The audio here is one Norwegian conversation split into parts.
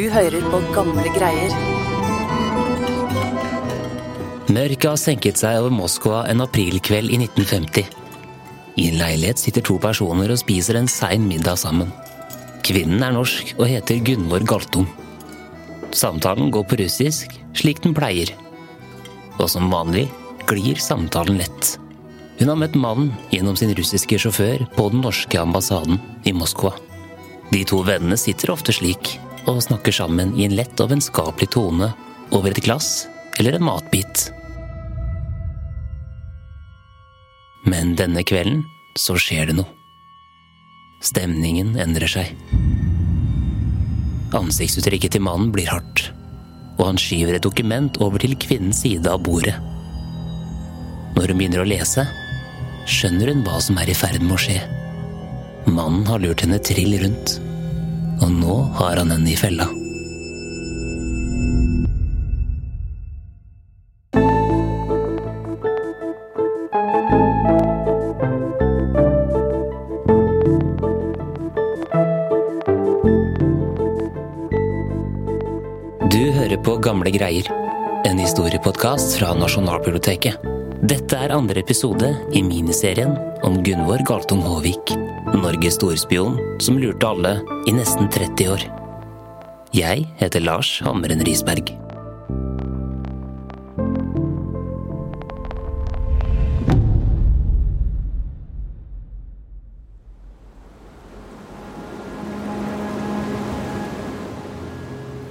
Du hører på gamle greier. Mørket har senket seg over Moskva en aprilkveld i 1950. I en leilighet sitter to personer og spiser en sein middag sammen. Kvinnen er norsk og heter Gunvor Galtung. Samtalen går på russisk, slik den pleier. Og som vanlig glir samtalen lett. Hun har møtt mannen gjennom sin russiske sjåfør på den norske ambassaden i Moskva. De to vennene sitter ofte slik og snakker sammen i en lett og vennskapelig tone over et glass eller en matbit. Men denne kvelden så skjer det noe. Stemningen endrer seg. Ansiktsuttrykket til mannen blir hardt, og han skyver et dokument over til kvinnens side av bordet. Når hun begynner å lese, skjønner hun hva som er i ferd med å skje. Mannen har lurt henne trill rundt, og nå har han henne i fella. Du hører på Gamle greier, en historiepodkast fra Nasjonalbiblioteket. Dette er andre episode i miniserien om Gunvor Galtung Håvik, Norges storspion som lurte alle i nesten 30 år. Jeg heter Lars Hammeren Risberg.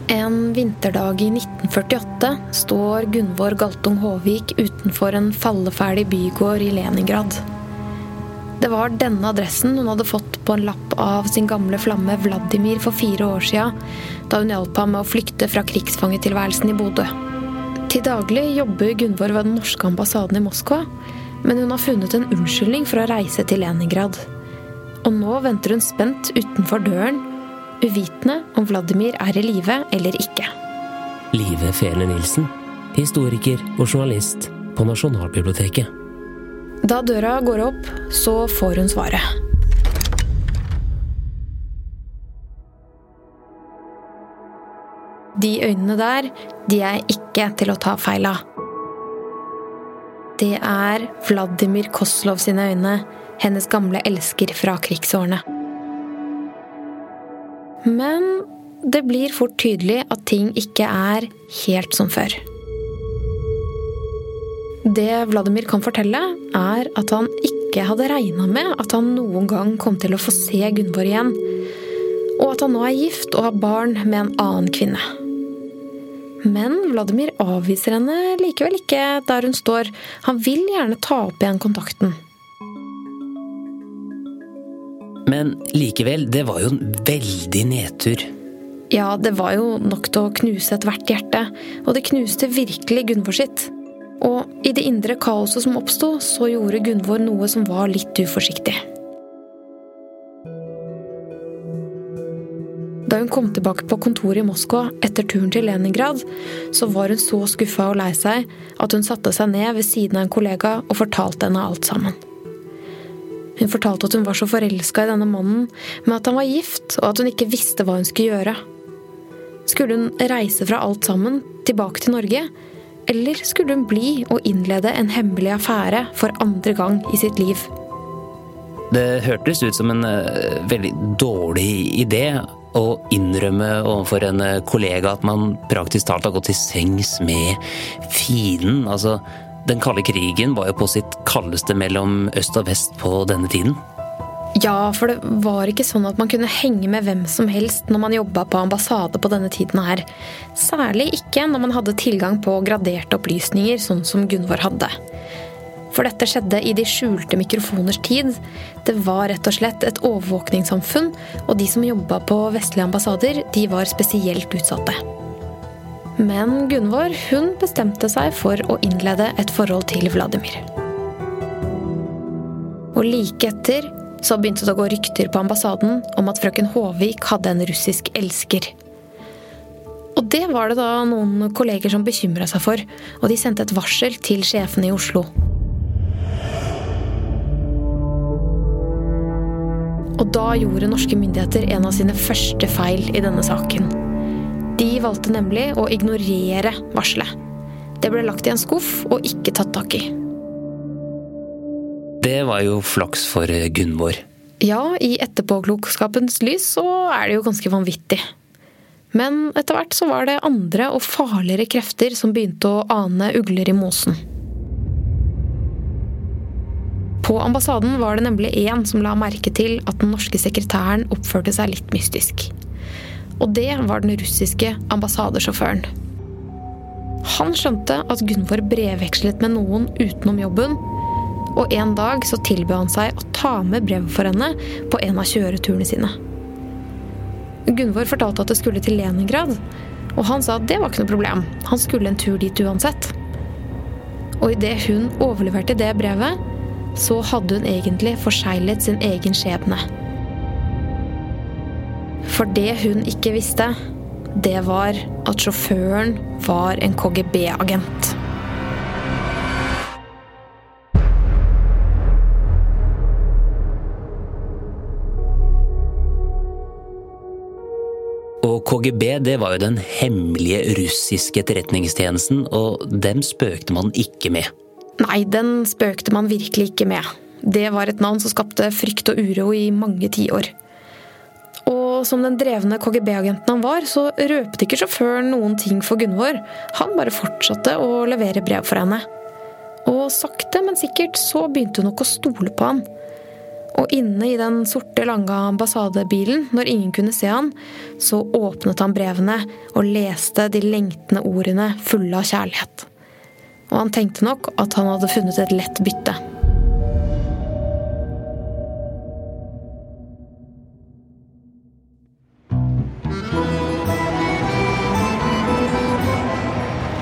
En vinterdag i 1948 står Gunvor Galtung Håvik utenfor en falleferdig bygård i Leningrad. Det var denne adressen hun hadde fått på en lapp av sin gamle flamme Vladimir for fire år sia, da hun hjalp ham med å flykte fra krigsfangetilværelsen i Bodø. Til daglig jobber Gunvor ved den norske ambassaden i Moskva, men hun har funnet en unnskyldning for å reise til Leningrad. Og nå venter hun spent utenfor døren uvitende om Vladimir er i live eller ikke. Live Fehler Nilsen, historiker og journalist på Nasjonalbiblioteket. Da døra går opp, så får hun svaret. De øynene der, de er ikke til å ta feil av. Det er Vladimir Koslov sine øyne, hennes gamle elsker fra krigsårene. Men det blir fort tydelig at ting ikke er helt som før. Det Vladimir kan fortelle, er at han ikke hadde regna med at han noen gang kom til å få se Gunvor igjen, og at han nå er gift og har barn med en annen kvinne. Men Vladimir avviser henne likevel ikke der hun står. Han vil gjerne ta opp igjen kontakten. Men likevel, det var jo en veldig nedtur. Ja, det var jo nok til å knuse ethvert hjerte, og det knuste virkelig Gunvor sitt. Og i det indre kaoset som oppsto, så gjorde Gunvor noe som var litt uforsiktig. Da hun kom tilbake på kontoret i Moskva etter turen til Leningrad, så var hun så skuffa og lei seg at hun satte seg ned ved siden av en kollega og fortalte henne alt sammen. Hun fortalte at hun var så forelska i denne mannen, men at han var gift, og at hun ikke visste hva hun skulle gjøre. Skulle hun reise fra alt sammen, tilbake til Norge? Eller skulle hun bli og innlede en hemmelig affære for andre gang i sitt liv? Det hørtes ut som en uh, veldig dårlig idé å innrømme overfor en uh, kollega at man praktisk talt har gått til sengs med fienden. Altså, den kalde krigen var jo på sitt kaldeste mellom øst og vest på denne tiden. Ja, for det var ikke sånn at man kunne henge med hvem som helst når man jobba på ambassade på denne tiden her. Særlig ikke når man hadde tilgang på graderte opplysninger, sånn som Gunvor hadde. For dette skjedde i de skjulte mikrofoners tid. Det var rett og slett et overvåkningssamfunn, og de som jobba på vestlige ambassader, de var spesielt utsatte. Men Gunvor hun bestemte seg for å innlede et forhold til Vladimir. Og like etter så begynte det å gå rykter på ambassaden om at frøken Håvik hadde en russisk elsker. Og det var det da noen kolleger som bekymra seg for, og de sendte et varsel til sjefene i Oslo. Og da gjorde norske myndigheter en av sine første feil i denne saken. De valgte nemlig å ignorere varselet. Det ble lagt i en skuff og ikke tatt tak i. Det var jo flaks for Gunvor. Ja, i etterpåklokskapens lys så er det jo ganske vanvittig. Men etter hvert så var det andre og farligere krefter som begynte å ane ugler i mosen. På ambassaden var det nemlig én som la merke til at den norske sekretæren oppførte seg litt mystisk. Og det var den russiske ambassadesjåføren. Han skjønte at Gunvor brevvekslet med noen utenom jobben, og en dag så tilbød han seg å ta med brevet for henne på en av kjøreturene sine. Gunvor fortalte at det skulle til Leningrad, og han sa at det var ikke noe problem. Han skulle en tur dit uansett. Og idet hun overleverte det brevet, så hadde hun egentlig forseglet sin egen skjebne. For det hun ikke visste, det var at sjåføren var en KGB-agent. KGB det var jo den hemmelige russiske etterretningstjenesten, og dem spøkte man ikke med. Nei, den spøkte man virkelig ikke med. Det var et navn som skapte frykt og uro i mange tiår. Og som den drevne KGB-agenten han var, så røpte ikke sjåføren noen ting for Gunvor. Han bare fortsatte å levere brev for henne. Og sakte, men sikkert så begynte hun nok å stole på han. Og inne i den sorte, lange ambassadebilen, når ingen kunne se han, så åpnet han brevene og leste de lengtende ordene fulle av kjærlighet. Og han tenkte nok at han hadde funnet et lett bytte.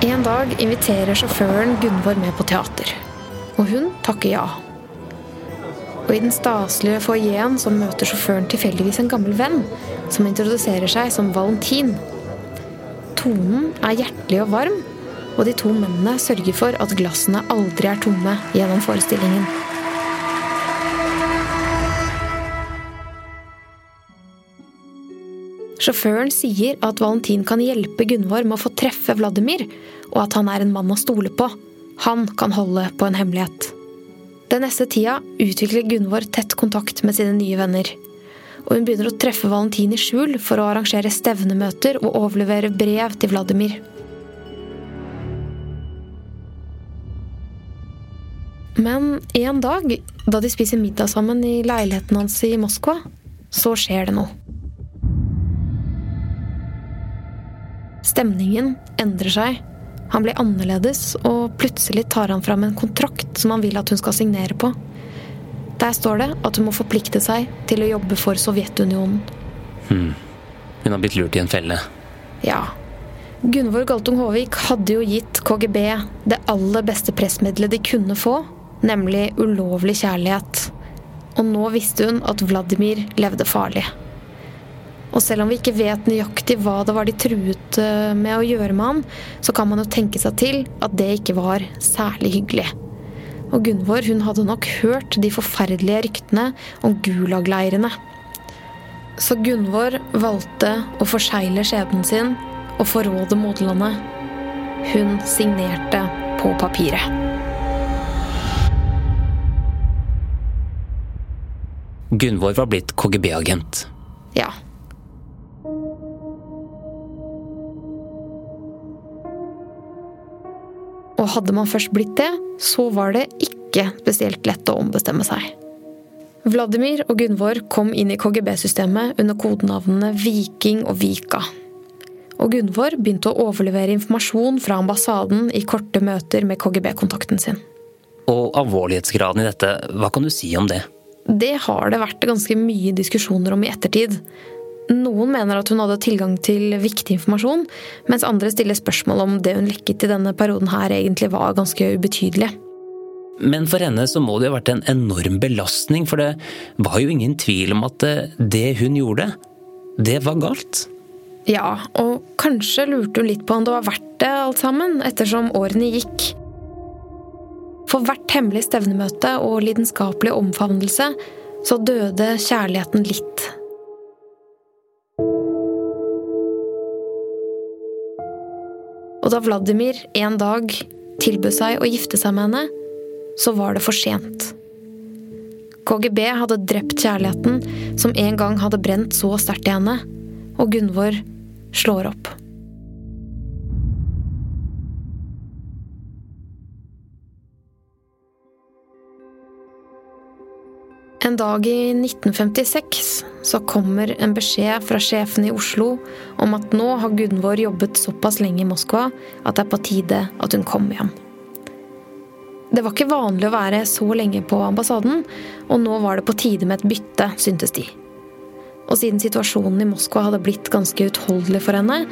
En dag inviterer sjåføren Gunvor med på teater. Og hun takker ja. Og i den staselige foajeen så møter sjåføren tilfeldigvis en gammel venn som introduserer seg som Valentin. Tonen er hjertelig og varm, og de to mennene sørger for at glassene aldri er tomme gjennom forestillingen. Sjåføren sier at Valentin kan hjelpe Gunvor med å få treffe Vladimir, og at han er en mann å stole på. Han kan holde på en hemmelighet. Den neste tida utvikler Gunvor tett kontakt med sine nye venner. Og hun begynner å treffe Valentin i skjul for å arrangere stevnemøter og overlevere brev til Vladimir. Men en dag, da de spiser middag sammen i leiligheten hans i Moskva, så skjer det noe. Stemningen endrer seg. Han blir annerledes, og plutselig tar han fram en kontrakt som han vil at hun skal signere på. Der står det at hun må forplikte seg til å jobbe for Sovjetunionen. Hmm. Hun har blitt lurt i en felle. Ja. Gunvor Galtung Håvik hadde jo gitt KGB det aller beste pressmiddelet de kunne få, nemlig ulovlig kjærlighet. Og nå visste hun at Vladimir levde farlig. Og selv om vi ikke vet nøyaktig hva det var de truet eh, med å gjøre med ham, så kan man jo tenke seg til at det ikke var særlig hyggelig. Og Gunvor hun hadde nok hørt de forferdelige ryktene om Gulag-leirene. Så Gunvor valgte å forsegle skjebnen sin og forråde moderlandet. Hun signerte på papiret. Gunvor var blitt KGB-agent. Ja. Og hadde man først blitt det, så var det ikke spesielt lett å ombestemme seg. Vladimir og Gunvor kom inn i KGB-systemet under kodenavnene Viking og Vika. Og Gunvor begynte å overlevere informasjon fra ambassaden i korte møter med KGB-kontakten sin. Og alvorlighetsgraden i dette, hva kan du si om det? Det har det vært ganske mye diskusjoner om i ettertid. Noen mener at hun hadde tilgang til viktig informasjon, mens andre stiller spørsmål om det hun lekket i denne perioden her egentlig var ganske ubetydelig. Men for henne så må det jo ha vært en enorm belastning, for det var jo ingen tvil om at det hun gjorde, det var galt. Ja, og kanskje lurte hun litt på om det var verdt det alt sammen, ettersom årene gikk. For hvert hemmelig stevnemøte og lidenskapelig omfavnelse så døde kjærligheten litt Og da Vladimir en dag tilbød seg å gifte seg med henne, så var det for sent. KGB hadde drept kjærligheten som en gang hadde brent så sterkt i henne, og Gunvor slår opp. En dag i 1956 så kommer en beskjed fra sjefen i Oslo om at nå har Gunvor jobbet såpass lenge i Moskva at det er på tide at hun kommer hjem. Det var ikke vanlig å være så lenge på ambassaden, og nå var det på tide med et bytte, syntes de. Og siden situasjonen i Moskva hadde blitt ganske utholdelig for henne,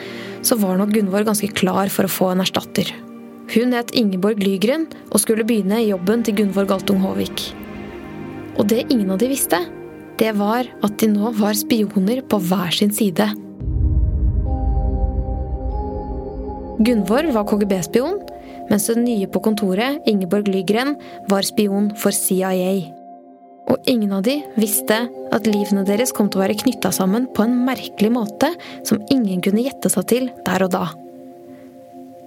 så var nok Gunvor ganske klar for å få en erstatter. Hun het Ingeborg Lygren og skulle begynne i jobben til Gunvor Galtung Håvik. Og det ingen av de visste, det var at de nå var spioner på hver sin side. Gunvor var KGB-spion, mens den nye på kontoret, Ingeborg Lygren, var spion for CIA. Og ingen av de visste at livene deres kom til å være knytta sammen på en merkelig måte som ingen kunne gjette seg til der og da.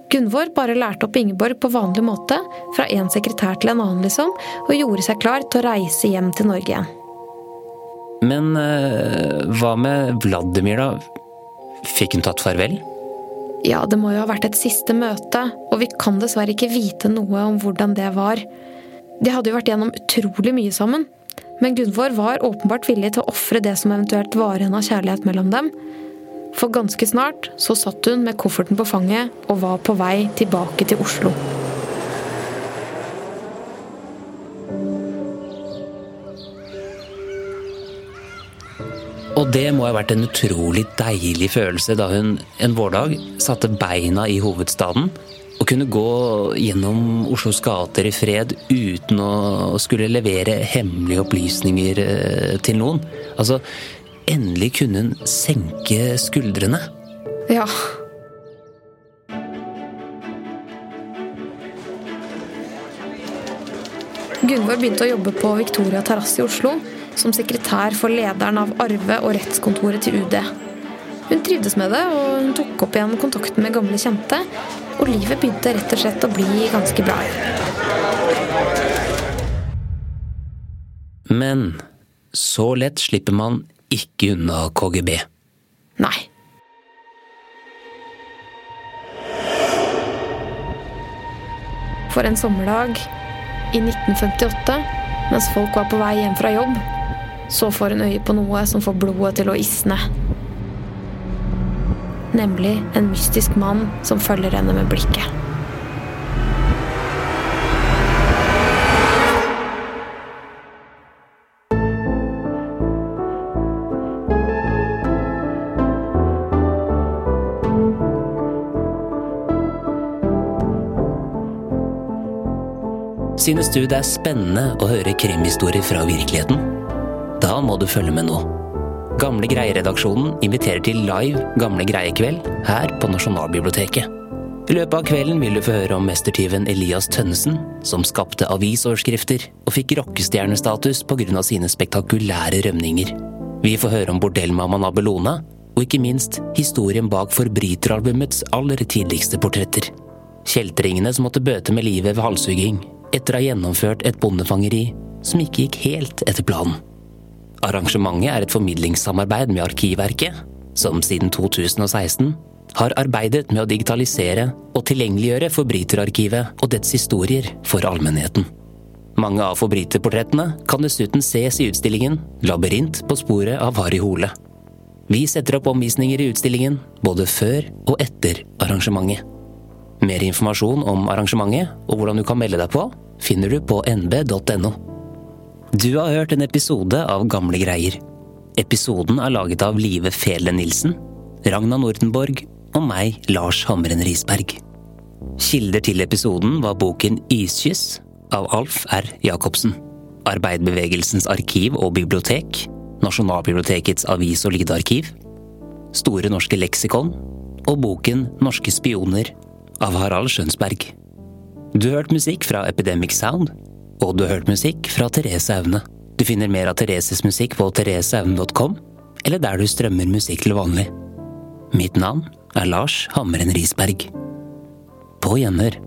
Gunvor bare lærte opp Ingeborg på vanlig måte, fra en sekretær til en annen, liksom, og gjorde seg klar til å reise hjem til Norge igjen. Men øh, hva med Vladimir, da? Fikk hun tatt farvel? Ja, det må jo ha vært et siste møte, og vi kan dessverre ikke vite noe om hvordan det var. De hadde jo vært gjennom utrolig mye sammen, men Gunvor var åpenbart villig til å ofre det som eventuelt var igjen av kjærlighet mellom dem, for ganske snart så satt hun med kofferten på fanget og var på vei tilbake til Oslo. Og det må ha vært en utrolig deilig følelse da hun en vårdag satte beina i hovedstaden og kunne gå gjennom Oslos gater i fred uten å skulle levere hemmelige opplysninger eh, til noen. Altså, endelig kunne hun senke skuldrene. Ja. Gunvor begynte å jobbe på Victoria terrasse i Oslo som sekretær for lederen av arve- og rettskontoret til UD. Hun trivdes med det, og hun tok opp igjen kontakten med gamle kjente. Og livet begynte rett og slett å bli ganske bra. Men så lett slipper man ikke unna KGB. Nei. For en sommerdag i 1958, mens folk var på vei hjem fra jobb, så får hun øye på noe som får blodet til å isne. Nemlig en mystisk mann som følger henne med blikket. Synes du det er spennende å høre krimhistorier fra virkeligheten? Da må du følge med nå. Gamle Greier-redaksjonen inviterer til live Gamle Greie-kveld her på Nasjonalbiblioteket. I løpet av kvelden vil du få høre om mestertyven Elias Tønnesen, som skapte avisoverskrifter og fikk rockestjernestatus pga. sine spektakulære rømninger. Vi får høre om bordellmammaen Abelona, og ikke minst historien bak forbryteralbumets aller tidligste portretter. Kjeltringene som måtte bøte med livet ved halshugging, etter å ha gjennomført et bondefangeri som ikke gikk helt etter planen. Arrangementet er et formidlingssamarbeid med Arkivverket, som siden 2016 har arbeidet med å digitalisere og tilgjengeliggjøre Forbryterarkivet og dets historier for allmennheten. Mange av forbryterportrettene kan dessuten ses i utstillingen Labyrint på sporet av Harry Hole. Vi setter opp omvisninger i utstillingen både før og etter arrangementet. Mer informasjon om arrangementet og hvordan du kan melde deg på, finner du på nb.no. Du har hørt en episode av Gamle greier. Episoden er laget av Live Fele Nilsen, Ragna Nordenborg og meg, Lars Hamren Risberg. Kilder til episoden var boken Iskyss av Alf R. Jacobsen. Arbeiderbevegelsens arkiv og bibliotek, Nasjonalbibliotekets avis- og lydarkiv, Store norske leksikon og boken Norske spioner av Harald Skjønsberg. Du har hørt musikk fra Epidemic Sound, og du har hørt musikk fra Therese Aune. Du finner mer av Thereses musikk på thereseaune.com, eller der du strømmer musikk til vanlig. Mitt navn er Lars Hammeren Risberg. På gjenhør.